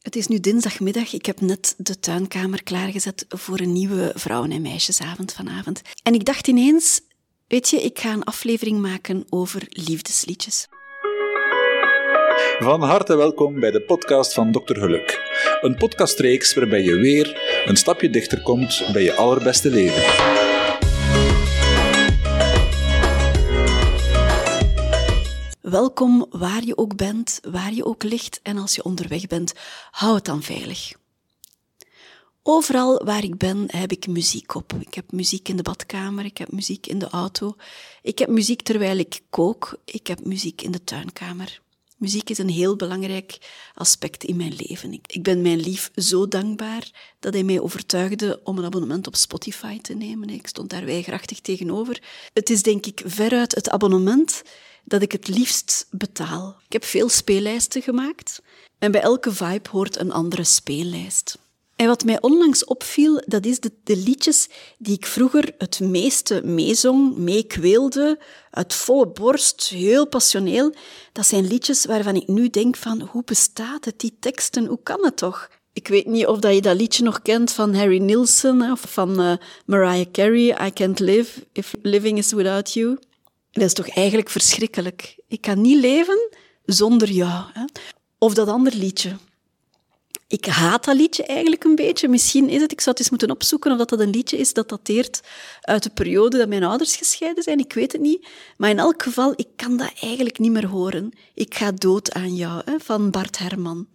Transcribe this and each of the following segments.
Het is nu dinsdagmiddag. Ik heb net de tuinkamer klaargezet voor een nieuwe vrouwen- en meisjesavond vanavond. En ik dacht ineens, weet je, ik ga een aflevering maken over liefdesliedjes. Van harte welkom bij de podcast van Dr. Geluk. Een podcastreeks waarbij je weer een stapje dichter komt bij je allerbeste leven. Welkom waar je ook bent, waar je ook ligt en als je onderweg bent, hou het dan veilig. Overal waar ik ben heb ik muziek op. Ik heb muziek in de badkamer, ik heb muziek in de auto, ik heb muziek terwijl ik kook, ik heb muziek in de tuinkamer. Muziek is een heel belangrijk aspect in mijn leven. Ik ben mijn lief zo dankbaar dat hij mij overtuigde om een abonnement op Spotify te nemen. Ik stond daar weigerachtig tegenover. Het is denk ik veruit het abonnement dat ik het liefst betaal. Ik heb veel speellijsten gemaakt en bij elke vibe hoort een andere speellijst. En wat mij onlangs opviel, dat is de, de, liedjes die ik vroeger het meeste meezong, meekweelde, uit volle borst, heel passioneel. Dat zijn liedjes waarvan ik nu denk van, hoe bestaat het, die teksten, hoe kan het toch? Ik weet niet of dat je dat liedje nog kent van Harry Nilsson of van uh, Mariah Carey, I Can't Live If Living Is Without You. Dat is toch eigenlijk verschrikkelijk. Ik kan niet leven zonder jou. Hè? Of dat ander liedje. Ik haat dat liedje eigenlijk een beetje. Misschien is het, ik zou het eens moeten opzoeken of dat, dat een liedje is dat dateert uit de periode dat mijn ouders gescheiden zijn. Ik weet het niet. Maar in elk geval, ik kan dat eigenlijk niet meer horen. Ik ga dood aan jou, hè, van Bart Herman.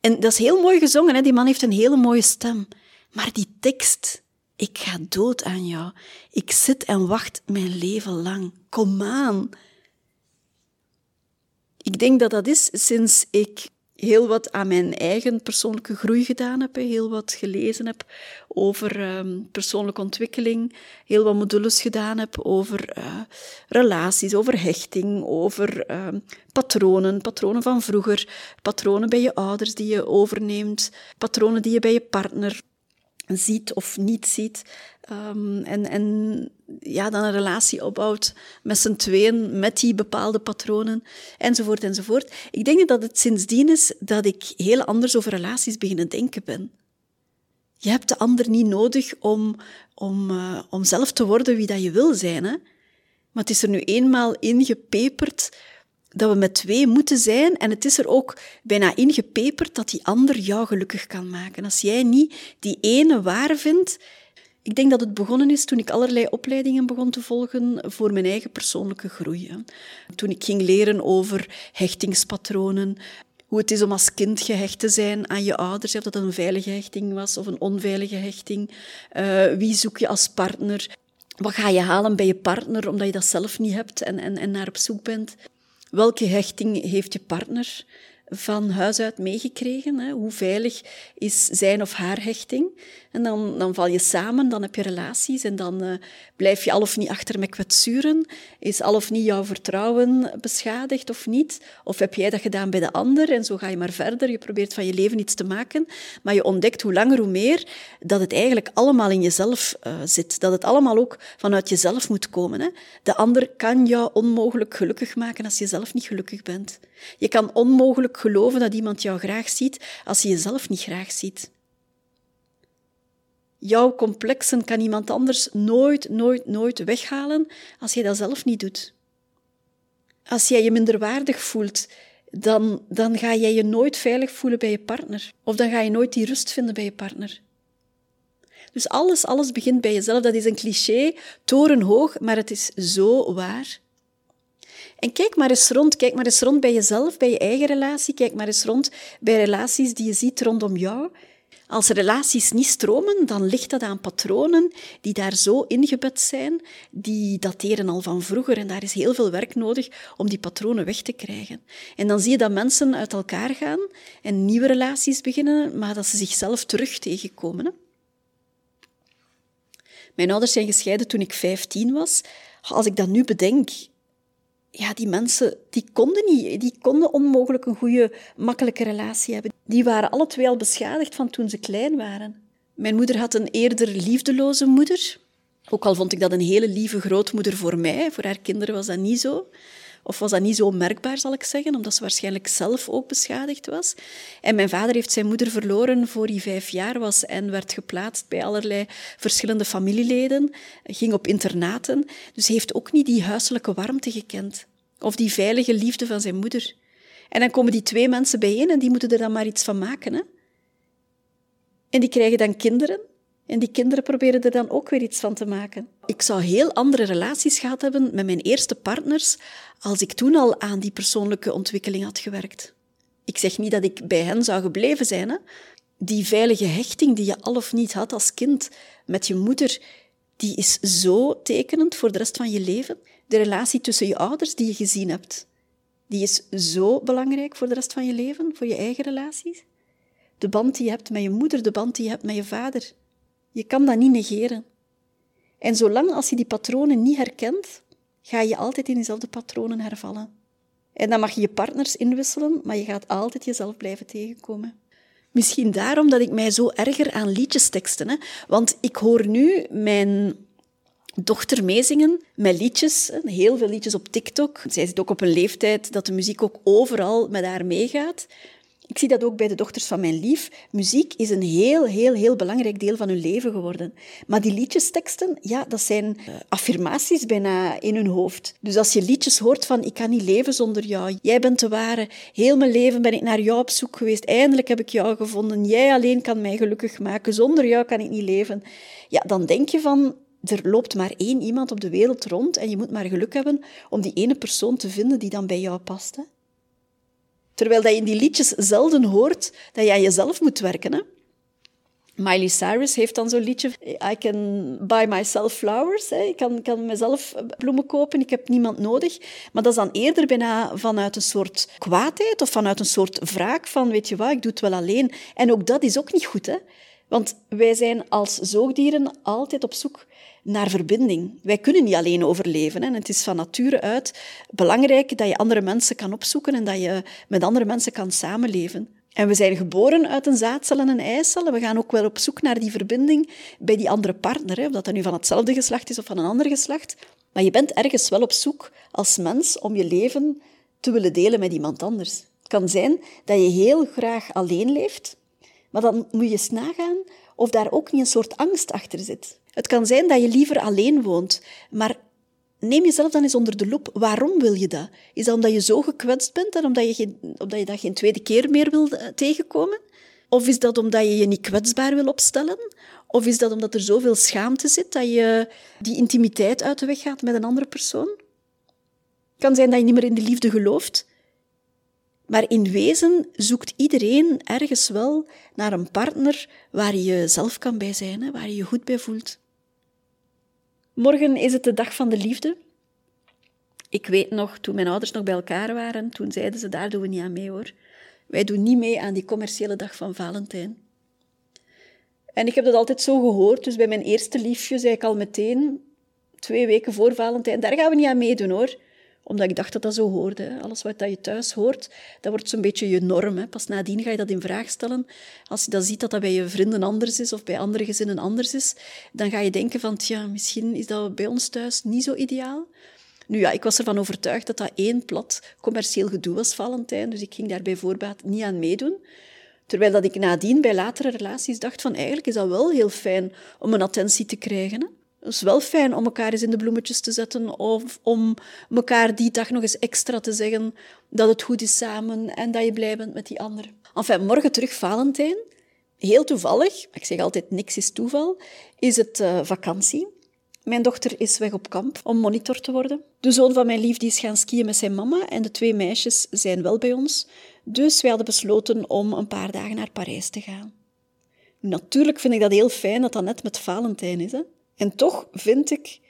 En dat is heel mooi gezongen, hè? die man heeft een hele mooie stem. Maar die tekst, ik ga dood aan jou. Ik zit en wacht mijn leven lang. Kom aan. Ik denk dat dat is sinds ik heel wat aan mijn eigen persoonlijke groei gedaan heb, heel wat gelezen heb over um, persoonlijke ontwikkeling, heel wat modules gedaan heb over uh, relaties, over hechting, over uh, patronen, patronen van vroeger, patronen bij je ouders die je overneemt, patronen die je bij je partner ziet of niet ziet. Um, en, en ja, dan een relatie opbouwt met z'n tweeën, met die bepaalde patronen, enzovoort, enzovoort. Ik denk dat het sindsdien is dat ik heel anders over relaties beginnen denken ben. Je hebt de ander niet nodig om, om, uh, om zelf te worden wie dat je wil zijn. Hè? Maar het is er nu eenmaal ingepeperd dat we met twee moeten zijn. En het is er ook bijna ingepeperd dat die ander jou gelukkig kan maken. Als jij niet die ene waar vindt. Ik denk dat het begonnen is toen ik allerlei opleidingen begon te volgen voor mijn eigen persoonlijke groei. Toen ik ging leren over hechtingspatronen, hoe het is om als kind gehecht te zijn aan je ouders, of dat een veilige hechting was of een onveilige hechting. Uh, wie zoek je als partner? Wat ga je halen bij je partner omdat je dat zelf niet hebt en, en, en naar op zoek bent? Welke hechting heeft je partner van huis uit meegekregen? Hè? Hoe veilig is zijn of haar hechting? En dan, dan val je samen, dan heb je relaties en dan uh, blijf je al of niet achter met kwetsuren. Is al of niet jouw vertrouwen beschadigd of niet? Of heb jij dat gedaan bij de ander en zo ga je maar verder. Je probeert van je leven iets te maken, maar je ontdekt hoe langer hoe meer dat het eigenlijk allemaal in jezelf uh, zit. Dat het allemaal ook vanuit jezelf moet komen. Hè? De ander kan jou onmogelijk gelukkig maken als je zelf niet gelukkig bent. Je kan onmogelijk geloven dat iemand jou graag ziet als je jezelf niet graag ziet. Jouw complexen kan iemand anders nooit, nooit, nooit weghalen als je dat zelf niet doet. Als jij je minderwaardig voelt, dan, dan ga jij je nooit veilig voelen bij je partner. Of dan ga je nooit die rust vinden bij je partner. Dus alles, alles begint bij jezelf. Dat is een cliché, torenhoog, maar het is zo waar. En kijk maar eens rond. Kijk maar eens rond bij jezelf, bij je eigen relatie. Kijk maar eens rond bij relaties die je ziet rondom jou. Als relaties niet stromen, dan ligt dat aan patronen die daar zo ingebed zijn, die dateren al van vroeger en daar is heel veel werk nodig om die patronen weg te krijgen. En dan zie je dat mensen uit elkaar gaan en nieuwe relaties beginnen, maar dat ze zichzelf terug tegenkomen. Hè? Mijn ouders zijn gescheiden toen ik 15 was. Als ik dat nu bedenk, ja, die mensen die konden niet, die konden onmogelijk een goede, makkelijke relatie hebben. Die waren alle twee al beschadigd van toen ze klein waren. Mijn moeder had een eerder liefdeloze moeder. Ook al vond ik dat een hele lieve grootmoeder voor mij, voor haar kinderen was dat niet zo. Of was dat niet zo merkbaar, zal ik zeggen, omdat ze waarschijnlijk zelf ook beschadigd was. En mijn vader heeft zijn moeder verloren voor hij vijf jaar was en werd geplaatst bij allerlei verschillende familieleden. Ging op internaten. Dus heeft ook niet die huiselijke warmte gekend. Of die veilige liefde van zijn moeder. En dan komen die twee mensen bijeen en die moeten er dan maar iets van maken. Hè? En die krijgen dan kinderen. En die kinderen proberen er dan ook weer iets van te maken. Ik zou heel andere relaties gehad hebben met mijn eerste partners als ik toen al aan die persoonlijke ontwikkeling had gewerkt. Ik zeg niet dat ik bij hen zou gebleven zijn. Hè? Die veilige hechting die je al of niet had als kind met je moeder, die is zo tekenend voor de rest van je leven. De relatie tussen je ouders die je gezien hebt, die is zo belangrijk voor de rest van je leven, voor je eigen relaties. De band die je hebt met je moeder, de band die je hebt met je vader. Je kan dat niet negeren. En zolang als je die patronen niet herkent, ga je altijd in dezelfde patronen hervallen. En dan mag je je partners inwisselen, maar je gaat altijd jezelf blijven tegenkomen. Misschien daarom dat ik mij zo erger aan liedjesteksten. Hè? Want ik hoor nu mijn dochter meezingen met liedjes, heel veel liedjes op TikTok. Zij zit ook op een leeftijd dat de muziek ook overal met haar meegaat. Ik zie dat ook bij de dochters van mijn lief. Muziek is een heel, heel, heel belangrijk deel van hun leven geworden. Maar die liedjesteksten, ja, dat zijn eh, affirmaties bijna in hun hoofd. Dus als je liedjes hoort van ik kan niet leven zonder jou, jij bent de ware, heel mijn leven ben ik naar jou op zoek geweest, eindelijk heb ik jou gevonden, jij alleen kan mij gelukkig maken, zonder jou kan ik niet leven. Ja, dan denk je van, er loopt maar één iemand op de wereld rond en je moet maar geluk hebben om die ene persoon te vinden die dan bij jou past. Terwijl dat je in die liedjes zelden hoort dat je jezelf moet werken. Hè? Miley Cyrus heeft dan zo'n liedje, I can buy myself flowers. Hè. Ik kan, kan mezelf bloemen kopen, ik heb niemand nodig. Maar dat is dan eerder bijna vanuit een soort kwaadheid of vanuit een soort wraak van, weet je wat, ik doe het wel alleen. En ook dat is ook niet goed. Hè. Want wij zijn als zoogdieren altijd op zoek naar verbinding. Wij kunnen niet alleen overleven. Hè. Het is van nature uit belangrijk dat je andere mensen kan opzoeken en dat je met andere mensen kan samenleven. En we zijn geboren uit een zaadcel en een eicel. En we gaan ook wel op zoek naar die verbinding bij die andere partner. Hè. Of dat nu van hetzelfde geslacht is of van een ander geslacht. Maar je bent ergens wel op zoek als mens om je leven te willen delen met iemand anders. Het kan zijn dat je heel graag alleen leeft, maar dan moet je eens nagaan of daar ook niet een soort angst achter zit. Het kan zijn dat je liever alleen woont, maar neem jezelf dan eens onder de loep. Waarom wil je dat? Is dat omdat je zo gekwetst bent en omdat je, omdat je dat geen tweede keer meer wil eh, tegenkomen? Of is dat omdat je je niet kwetsbaar wil opstellen? Of is dat omdat er zoveel schaamte zit dat je die intimiteit uit de weg gaat met een andere persoon? Het kan zijn dat je niet meer in de liefde gelooft, maar in wezen zoekt iedereen ergens wel naar een partner waar je jezelf kan bij zijn, waar je je goed bij voelt. Morgen is het de dag van de liefde. Ik weet nog, toen mijn ouders nog bij elkaar waren, toen zeiden ze, daar doen we niet aan mee hoor. Wij doen niet mee aan die commerciële dag van Valentijn. En ik heb dat altijd zo gehoord, dus bij mijn eerste liefje zei ik al meteen, twee weken voor Valentijn, daar gaan we niet aan meedoen hoor omdat ik dacht dat dat zo hoorde. Alles wat je thuis hoort, dat wordt zo'n beetje je norm. Hè. Pas nadien ga je dat in vraag stellen. Als je dan ziet dat dat bij je vrienden anders is of bij andere gezinnen anders is, dan ga je denken van, tja, misschien is dat bij ons thuis niet zo ideaal. Nu ja, ik was ervan overtuigd dat dat één plat commercieel gedoe was, Valentijn. Dus ik ging daar bij voorbaat niet aan meedoen. Terwijl dat ik nadien bij latere relaties dacht van, eigenlijk is dat wel heel fijn om een attentie te krijgen. Het is wel fijn om elkaar eens in de bloemetjes te zetten of om elkaar die dag nog eens extra te zeggen dat het goed is samen en dat je blij bent met die ander. Enfin, morgen terug Valentijn. Heel toevallig, ik zeg altijd niks is toeval, is het uh, vakantie. Mijn dochter is weg op kamp om monitor te worden. De zoon van mijn lief is gaan skiën met zijn mama en de twee meisjes zijn wel bij ons. Dus wij hadden besloten om een paar dagen naar Parijs te gaan. Natuurlijk vind ik dat heel fijn dat dat net met Valentijn is. Hè? En toch vind ik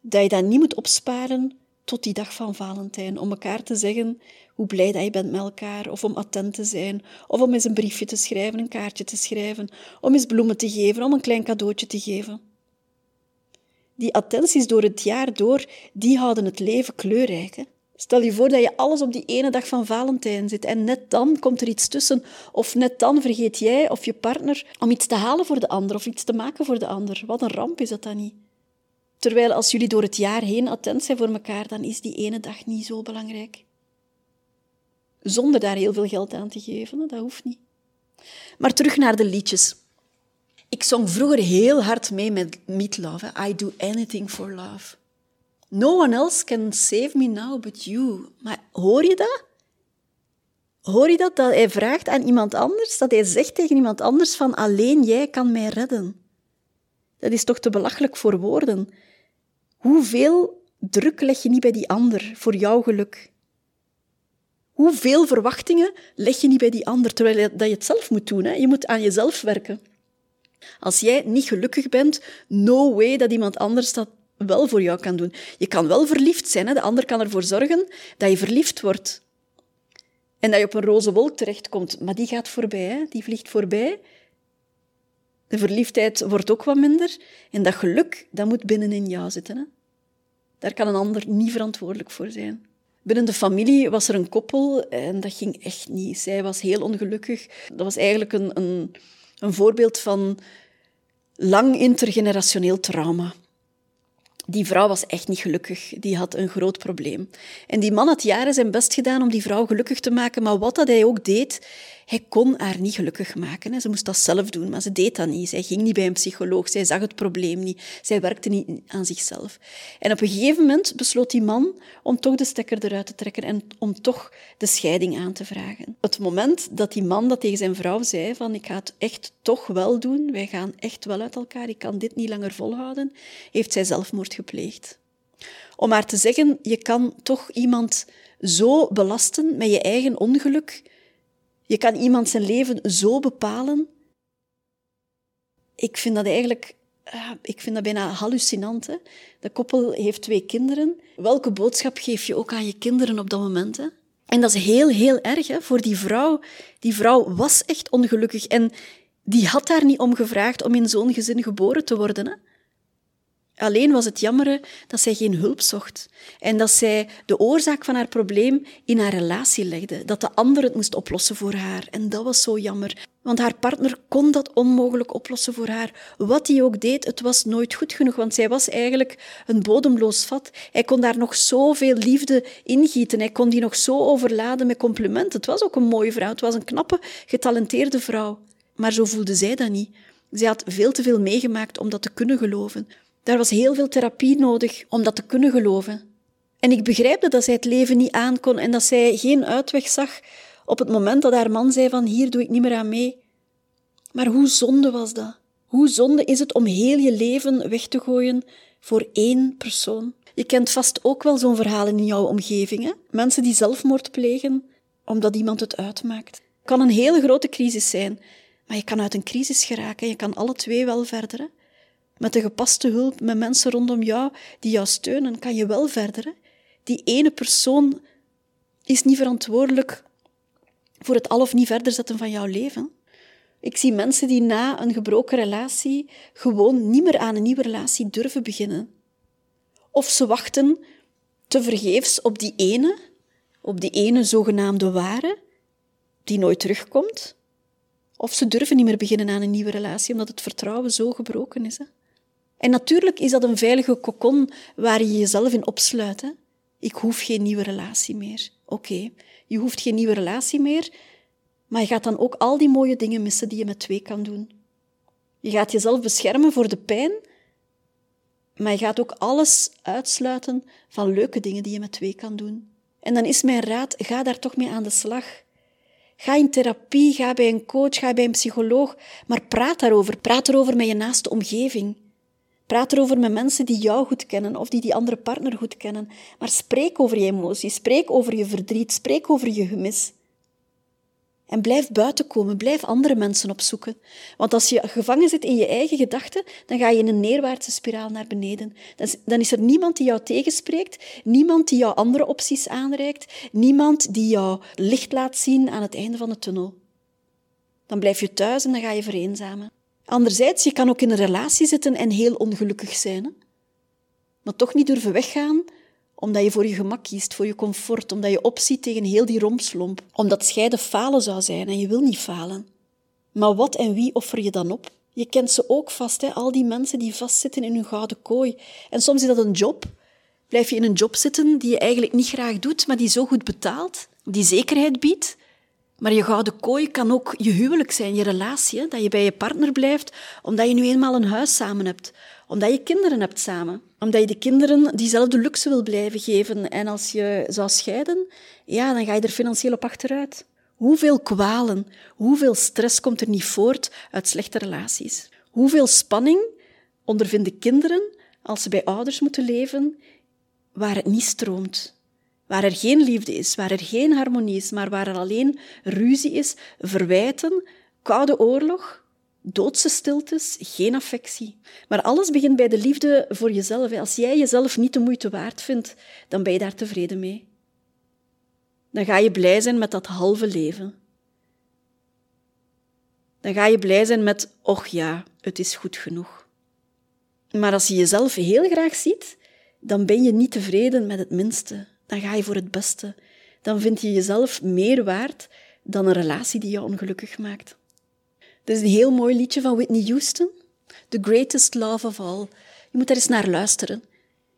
dat je dat niet moet opsparen tot die dag van Valentijn, om elkaar te zeggen hoe blij dat je bent met elkaar, of om attent te zijn, of om eens een briefje te schrijven, een kaartje te schrijven, om eens bloemen te geven, om een klein cadeautje te geven. Die attenties door het jaar door, die houden het leven kleurrijk. Stel je voor dat je alles op die ene dag van Valentijn zit en net dan komt er iets tussen. Of net dan vergeet jij of je partner om iets te halen voor de ander of iets te maken voor de ander. Wat een ramp is dat dan niet? Terwijl als jullie door het jaar heen attent zijn voor elkaar, dan is die ene dag niet zo belangrijk. Zonder daar heel veel geld aan te geven, dat hoeft niet. Maar terug naar de liedjes. Ik zong vroeger heel hard mee met Meat Love. I do anything for love. No one else can save me now but you. Maar hoor je dat? Hoor je dat? Dat hij vraagt aan iemand anders, dat hij zegt tegen iemand anders van alleen jij kan mij redden. Dat is toch te belachelijk voor woorden. Hoeveel druk leg je niet bij die ander voor jouw geluk? Hoeveel verwachtingen leg je niet bij die ander, terwijl je, dat je het zelf moet doen? Hè? Je moet aan jezelf werken. Als jij niet gelukkig bent, no way dat iemand anders dat wel voor jou kan doen. Je kan wel verliefd zijn, hè? de ander kan ervoor zorgen dat je verliefd wordt. En dat je op een roze wolk terechtkomt, maar die gaat voorbij, hè? die vliegt voorbij. De verliefdheid wordt ook wat minder. En dat geluk, dat moet binnenin jou zitten. Hè? Daar kan een ander niet verantwoordelijk voor zijn. Binnen de familie was er een koppel en dat ging echt niet. Zij was heel ongelukkig. Dat was eigenlijk een, een, een voorbeeld van lang intergenerationeel trauma. Die vrouw was echt niet gelukkig. Die had een groot probleem. En die man had jaren zijn best gedaan om die vrouw gelukkig te maken, maar wat dat hij ook deed, hij kon haar niet gelukkig maken. Ze moest dat zelf doen, maar ze deed dat niet. Zij ging niet bij een psycholoog, zij zag het probleem niet, zij werkte niet aan zichzelf. En op een gegeven moment besloot die man om toch de stekker eruit te trekken en om toch de scheiding aan te vragen. Het moment dat die man dat tegen zijn vrouw zei van ik ga het echt toch wel doen, wij gaan echt wel uit elkaar, ik kan dit niet langer volhouden, heeft zij zelfmoord gepleegd. Om haar te zeggen, je kan toch iemand zo belasten met je eigen ongeluk, je kan iemand zijn leven zo bepalen. Ik vind dat eigenlijk uh, ik vind dat bijna hallucinant. Hè? De koppel heeft twee kinderen. Welke boodschap geef je ook aan je kinderen op dat moment? Hè? En dat is heel, heel erg hè, voor die vrouw. Die vrouw was echt ongelukkig en die had daar niet om gevraagd om in zo'n gezin geboren te worden. Hè? Alleen was het jammer dat zij geen hulp zocht en dat zij de oorzaak van haar probleem in haar relatie legde, dat de ander het moest oplossen voor haar. En dat was zo jammer, want haar partner kon dat onmogelijk oplossen voor haar. Wat hij ook deed, het was nooit goed genoeg, want zij was eigenlijk een bodemloos vat. Hij kon daar nog zoveel liefde ingieten, hij kon die nog zo overladen met complimenten. Het was ook een mooie vrouw, het was een knappe, getalenteerde vrouw. Maar zo voelde zij dat niet. Zij had veel te veel meegemaakt om dat te kunnen geloven. Daar was heel veel therapie nodig om dat te kunnen geloven. En ik begrijpte dat zij het leven niet aankon en dat zij geen uitweg zag op het moment dat haar man zei van hier doe ik niet meer aan mee. Maar hoe zonde was dat? Hoe zonde is het om heel je leven weg te gooien voor één persoon? Je kent vast ook wel zo'n verhaal in jouw omgeving. Hè? Mensen die zelfmoord plegen omdat iemand het uitmaakt. Het kan een hele grote crisis zijn, maar je kan uit een crisis geraken. Je kan alle twee wel verder. Met de gepaste hulp, met mensen rondom jou die jou steunen, kan je wel verder. Die ene persoon is niet verantwoordelijk voor het al of niet verder zetten van jouw leven. Ik zie mensen die na een gebroken relatie gewoon niet meer aan een nieuwe relatie durven beginnen. Of ze wachten te vergeefs op die ene, op die ene zogenaamde ware, die nooit terugkomt. Of ze durven niet meer beginnen aan een nieuwe relatie, omdat het vertrouwen zo gebroken is. En natuurlijk is dat een veilige kokon waar je jezelf in opsluit. Hè? Ik hoef geen nieuwe relatie meer. Oké, je hoeft geen nieuwe relatie meer, maar je gaat dan ook al die mooie dingen missen die je met twee kan doen. Je gaat jezelf beschermen voor de pijn, maar je gaat ook alles uitsluiten van leuke dingen die je met twee kan doen. En dan is mijn raad, ga daar toch mee aan de slag. Ga in therapie, ga bij een coach, ga bij een psycholoog, maar praat daarover. Praat erover met je naaste omgeving. Praat erover met mensen die jou goed kennen of die die andere partner goed kennen. Maar spreek over je emoties, spreek over je verdriet, spreek over je gemis. En blijf buiten komen, blijf andere mensen opzoeken. Want als je gevangen zit in je eigen gedachten, dan ga je in een neerwaartse spiraal naar beneden. Dan is er niemand die jou tegenspreekt, niemand die jou andere opties aanreikt, niemand die jou licht laat zien aan het einde van de tunnel. Dan blijf je thuis en dan ga je vereenzamen. Anderzijds, je kan ook in een relatie zitten en heel ongelukkig zijn. Maar toch niet durven weggaan, omdat je voor je gemak kiest, voor je comfort, omdat je opziet tegen heel die rompslomp, omdat scheiden falen zou zijn en je wil niet falen. Maar wat en wie offer je dan op? Je kent ze ook vast, hè? al die mensen die vastzitten in hun gouden kooi. En soms is dat een job. Blijf je in een job zitten die je eigenlijk niet graag doet, maar die zo goed betaalt, die zekerheid biedt. Maar je gouden kooi kan ook je huwelijk zijn, je relatie. Dat je bij je partner blijft, omdat je nu eenmaal een huis samen hebt. Omdat je kinderen hebt samen. Omdat je de kinderen diezelfde luxe wil blijven geven. En als je zou scheiden, ja, dan ga je er financieel op achteruit. Hoeveel kwalen, hoeveel stress komt er niet voort uit slechte relaties? Hoeveel spanning ondervinden kinderen als ze bij ouders moeten leven waar het niet stroomt? Waar er geen liefde is, waar er geen harmonie is, maar waar er alleen ruzie is, verwijten, koude oorlog, doodse stiltes, geen affectie. Maar alles begint bij de liefde voor jezelf. Als jij jezelf niet de moeite waard vindt, dan ben je daar tevreden mee dan ga je blij zijn met dat halve leven. Dan ga je blij zijn met, och ja, het is goed genoeg. Maar als je jezelf heel graag ziet, dan ben je niet tevreden met het minste. Dan ga je voor het beste. Dan vind je jezelf meer waard dan een relatie die je ongelukkig maakt. Dit is een heel mooi liedje van Whitney Houston, The Greatest Love of All. Je moet daar eens naar luisteren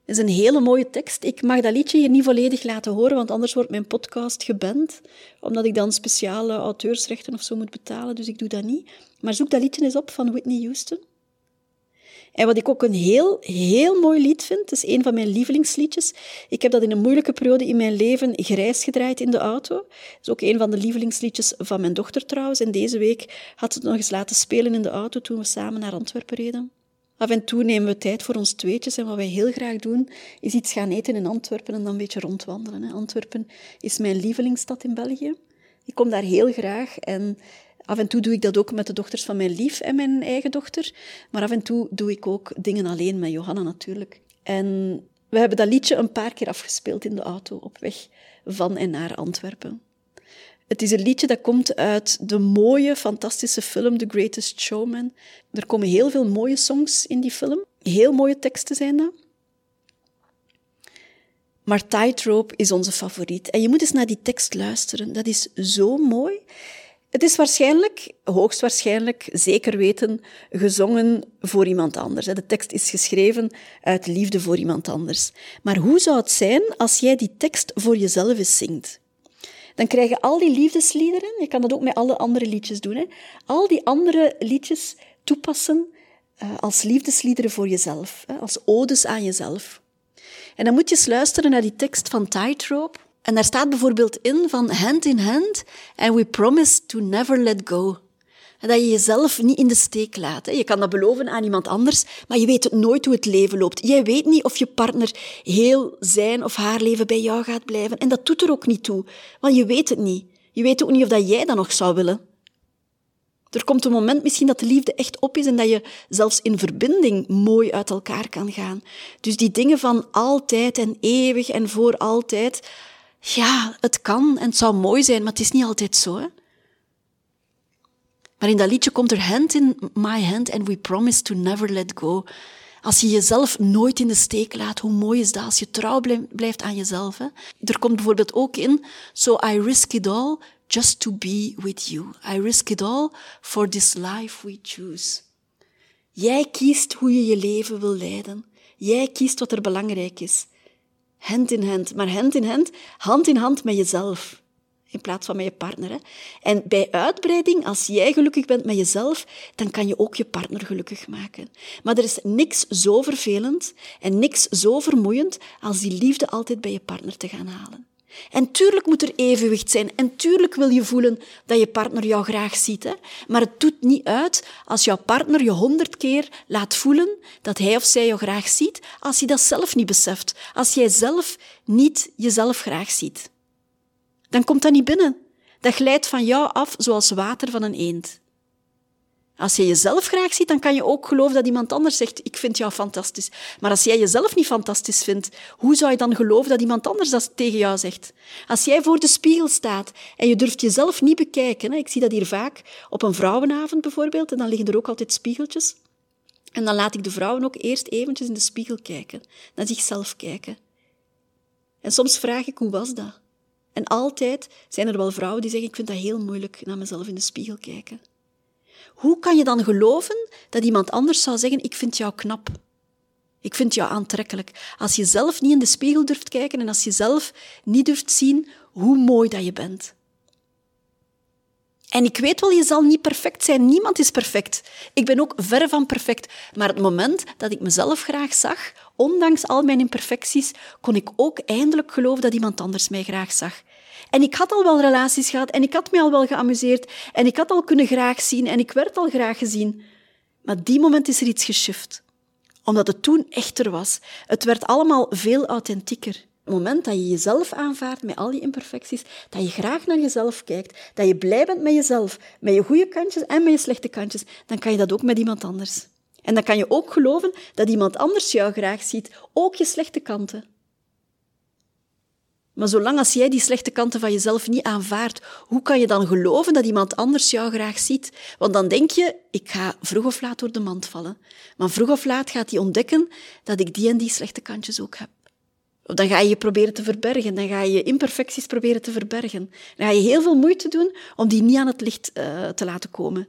is een hele mooie tekst. Ik mag dat liedje hier niet volledig laten horen, want anders wordt mijn podcast geband, omdat ik dan speciale auteursrechten of zo moet betalen, dus ik doe dat niet. Maar zoek dat liedje eens op van Whitney Houston. En wat ik ook een heel, heel mooi lied vind, het is een van mijn lievelingsliedjes. Ik heb dat in een moeilijke periode in mijn leven grijs gedraaid in de auto. Het is ook een van de lievelingsliedjes van mijn dochter trouwens. En deze week had ze het nog eens laten spelen in de auto toen we samen naar Antwerpen reden. Af en toe nemen we tijd voor ons tweetjes en wat wij heel graag doen, is iets gaan eten in Antwerpen en dan een beetje rondwandelen. Antwerpen is mijn lievelingsstad in België. Ik kom daar heel graag en af en toe doe ik dat ook met de dochters van mijn lief en mijn eigen dochter. Maar af en toe doe ik ook dingen alleen met Johanna natuurlijk. En we hebben dat liedje een paar keer afgespeeld in de auto op weg van en naar Antwerpen. Het is een liedje dat komt uit de mooie, fantastische film The Greatest Showman. Er komen heel veel mooie songs in die film. Heel mooie teksten zijn dat. Maar Tightrope is onze favoriet. En je moet eens naar die tekst luisteren. Dat is zo mooi. Het is waarschijnlijk, hoogstwaarschijnlijk, zeker weten, gezongen voor iemand anders. De tekst is geschreven uit liefde voor iemand anders. Maar hoe zou het zijn als jij die tekst voor jezelf eens zingt? dan krijgen al die liefdesliederen, je kan dat ook met alle andere liedjes doen, hè, al die andere liedjes toepassen uh, als liefdesliederen voor jezelf, als odes aan jezelf. En dan moet je eens luisteren naar die tekst van Tightrope. En daar staat bijvoorbeeld in van hand in hand and we promise to never let go. Dat je jezelf niet in de steek laat. Je kan dat beloven aan iemand anders, maar je weet nooit hoe het leven loopt. Jij weet niet of je partner heel zijn of haar leven bij jou gaat blijven. En dat doet er ook niet toe, want je weet het niet. Je weet ook niet of dat jij dat nog zou willen. Er komt een moment misschien dat de liefde echt op is en dat je zelfs in verbinding mooi uit elkaar kan gaan. Dus die dingen van altijd en eeuwig en voor altijd, ja, het kan en het zou mooi zijn, maar het is niet altijd zo. Hè? Maar in dat liedje komt er hand in my hand and we promise to never let go. Als je jezelf nooit in de steek laat, hoe mooi is dat als je trouw blijft aan jezelf. Hè? Er komt bijvoorbeeld ook in, so I risk it all just to be with you. I risk it all for this life we choose. Jij kiest hoe je je leven wil leiden. Jij kiest wat er belangrijk is. Hand in hand, maar hand in hand, hand in hand met jezelf in plaats van met je partner. En bij uitbreiding, als jij gelukkig bent met jezelf, dan kan je ook je partner gelukkig maken. Maar er is niks zo vervelend en niks zo vermoeiend als die liefde altijd bij je partner te gaan halen. En tuurlijk moet er evenwicht zijn. En tuurlijk wil je voelen dat je partner jou graag ziet. Hè? Maar het doet niet uit als jouw partner je honderd keer laat voelen dat hij of zij jou graag ziet, als hij dat zelf niet beseft. Als jij zelf niet jezelf graag ziet dan komt dat niet binnen. Dat glijdt van jou af zoals water van een eend. Als je jezelf graag ziet, dan kan je ook geloven dat iemand anders zegt, ik vind jou fantastisch. Maar als jij jezelf niet fantastisch vindt, hoe zou je dan geloven dat iemand anders dat tegen jou zegt? Als jij voor de spiegel staat en je durft jezelf niet bekijken, ik zie dat hier vaak op een vrouwenavond bijvoorbeeld, en dan liggen er ook altijd spiegeltjes. En dan laat ik de vrouwen ook eerst eventjes in de spiegel kijken, naar zichzelf kijken. En soms vraag ik, hoe was dat? En altijd zijn er wel vrouwen die zeggen, ik vind dat heel moeilijk naar mezelf in de spiegel kijken. Hoe kan je dan geloven dat iemand anders zou zeggen: Ik vind jou knap? Ik vind jou aantrekkelijk. Als je zelf niet in de spiegel durft kijken en als je zelf niet durft zien hoe mooi dat je bent. En ik weet wel, je zal niet perfect zijn. Niemand is perfect. Ik ben ook ver van perfect. Maar het moment dat ik mezelf graag zag, ondanks al mijn imperfecties, kon ik ook eindelijk geloven dat iemand anders mij graag zag. En ik had al wel relaties gehad en ik had me al wel geamuseerd en ik had al kunnen graag zien en ik werd al graag gezien. Maar die moment is er iets geschift. Omdat het toen echter was. Het werd allemaal veel authentieker. Het moment dat je jezelf aanvaardt met al die imperfecties, dat je graag naar jezelf kijkt, dat je blij bent met jezelf, met je goede kantjes en met je slechte kantjes, dan kan je dat ook met iemand anders. En dan kan je ook geloven dat iemand anders jou graag ziet, ook je slechte kanten. Maar zolang als jij die slechte kanten van jezelf niet aanvaardt, hoe kan je dan geloven dat iemand anders jou graag ziet? Want dan denk je, ik ga vroeg of laat door de mand vallen. Maar vroeg of laat gaat hij ontdekken dat ik die en die slechte kantjes ook heb. Of dan ga je je proberen te verbergen, dan ga je je imperfecties proberen te verbergen. Dan ga je heel veel moeite doen om die niet aan het licht uh, te laten komen.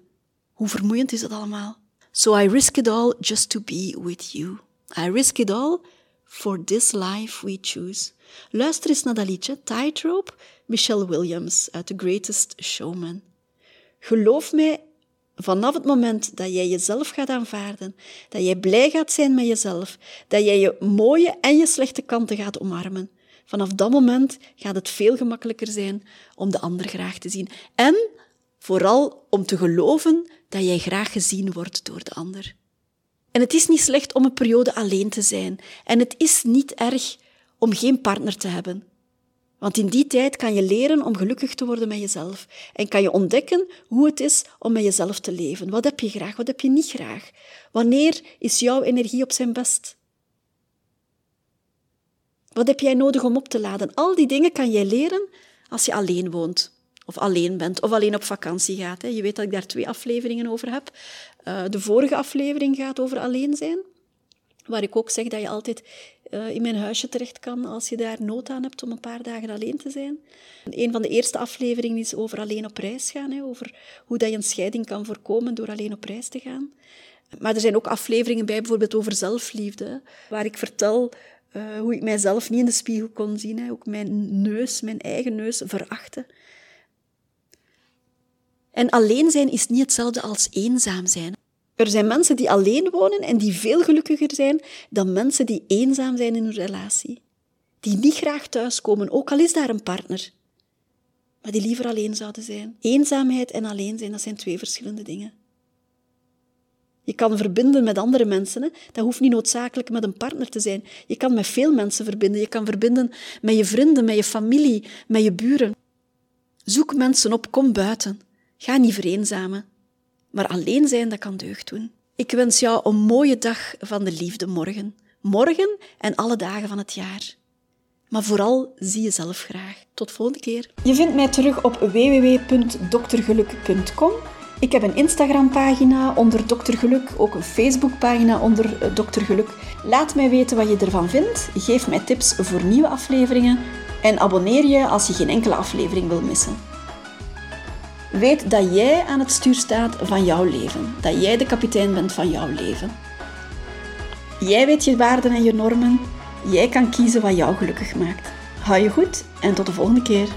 Hoe vermoeiend is dat allemaal? So I risk it all just to be with you. I risk it all for this life we choose. Luister eens naar dat liedje, Tightrope, Michelle Williams uit The Greatest Showman. Geloof mij, vanaf het moment dat jij jezelf gaat aanvaarden, dat jij blij gaat zijn met jezelf, dat jij je mooie en je slechte kanten gaat omarmen, vanaf dat moment gaat het veel gemakkelijker zijn om de ander graag te zien. En vooral om te geloven dat jij graag gezien wordt door de ander. En het is niet slecht om een periode alleen te zijn. En het is niet erg om geen partner te hebben. Want in die tijd kan je leren om gelukkig te worden met jezelf. En kan je ontdekken hoe het is om met jezelf te leven. Wat heb je graag, wat heb je niet graag? Wanneer is jouw energie op zijn best? Wat heb jij nodig om op te laden? Al die dingen kan jij leren als je alleen woont. Of alleen bent, of alleen op vakantie gaat. Je weet dat ik daar twee afleveringen over heb. Eh, de vorige aflevering gaat over alleen zijn. Waar ik ook zeg dat je altijd uh, in mijn huisje terecht kan als je daar nood aan hebt om een paar dagen alleen te zijn. Een van de eerste afleveringen is over alleen op reis gaan, hè, over hoe dat je een scheiding kan voorkomen door alleen op reis te gaan. Maar er zijn ook afleveringen bij, bijvoorbeeld over zelfliefde, waar ik vertel uh, hoe ik mijzelf niet in de spiegel kon zien, hè, ook mijn neus, mijn eigen neus, verachten. En alleen zijn is niet hetzelfde als eenzaam zijn. Er zijn mensen die alleen wonen en die veel gelukkiger zijn dan mensen die eenzaam zijn in hun relatie. Die niet graag thuiskomen, ook al is daar een partner. Maar die liever alleen zouden zijn. Eenzaamheid en alleen zijn, dat zijn twee verschillende dingen. Je kan verbinden met andere mensen. Hè. Dat hoeft niet noodzakelijk met een partner te zijn. Je kan met veel mensen verbinden. Je kan verbinden met je vrienden, met je familie, met je buren. Zoek mensen op, kom buiten. Ga niet vereenzamen. Maar alleen zijn, dat kan deugd doen. Ik wens jou een mooie dag van de liefde morgen. Morgen en alle dagen van het jaar. Maar vooral zie jezelf graag. Tot volgende keer. Je vindt mij terug op www.doktergeluk.com. Ik heb een Instagram-pagina onder Dokter Geluk, ook een Facebook-pagina onder eh, Dokter Geluk. Laat mij weten wat je ervan vindt. Geef mij tips voor nieuwe afleveringen en abonneer je als je geen enkele aflevering wil missen. Weet dat jij aan het stuur staat van jouw leven. Dat jij de kapitein bent van jouw leven. Jij weet je waarden en je normen. Jij kan kiezen wat jou gelukkig maakt. Hou je goed en tot de volgende keer.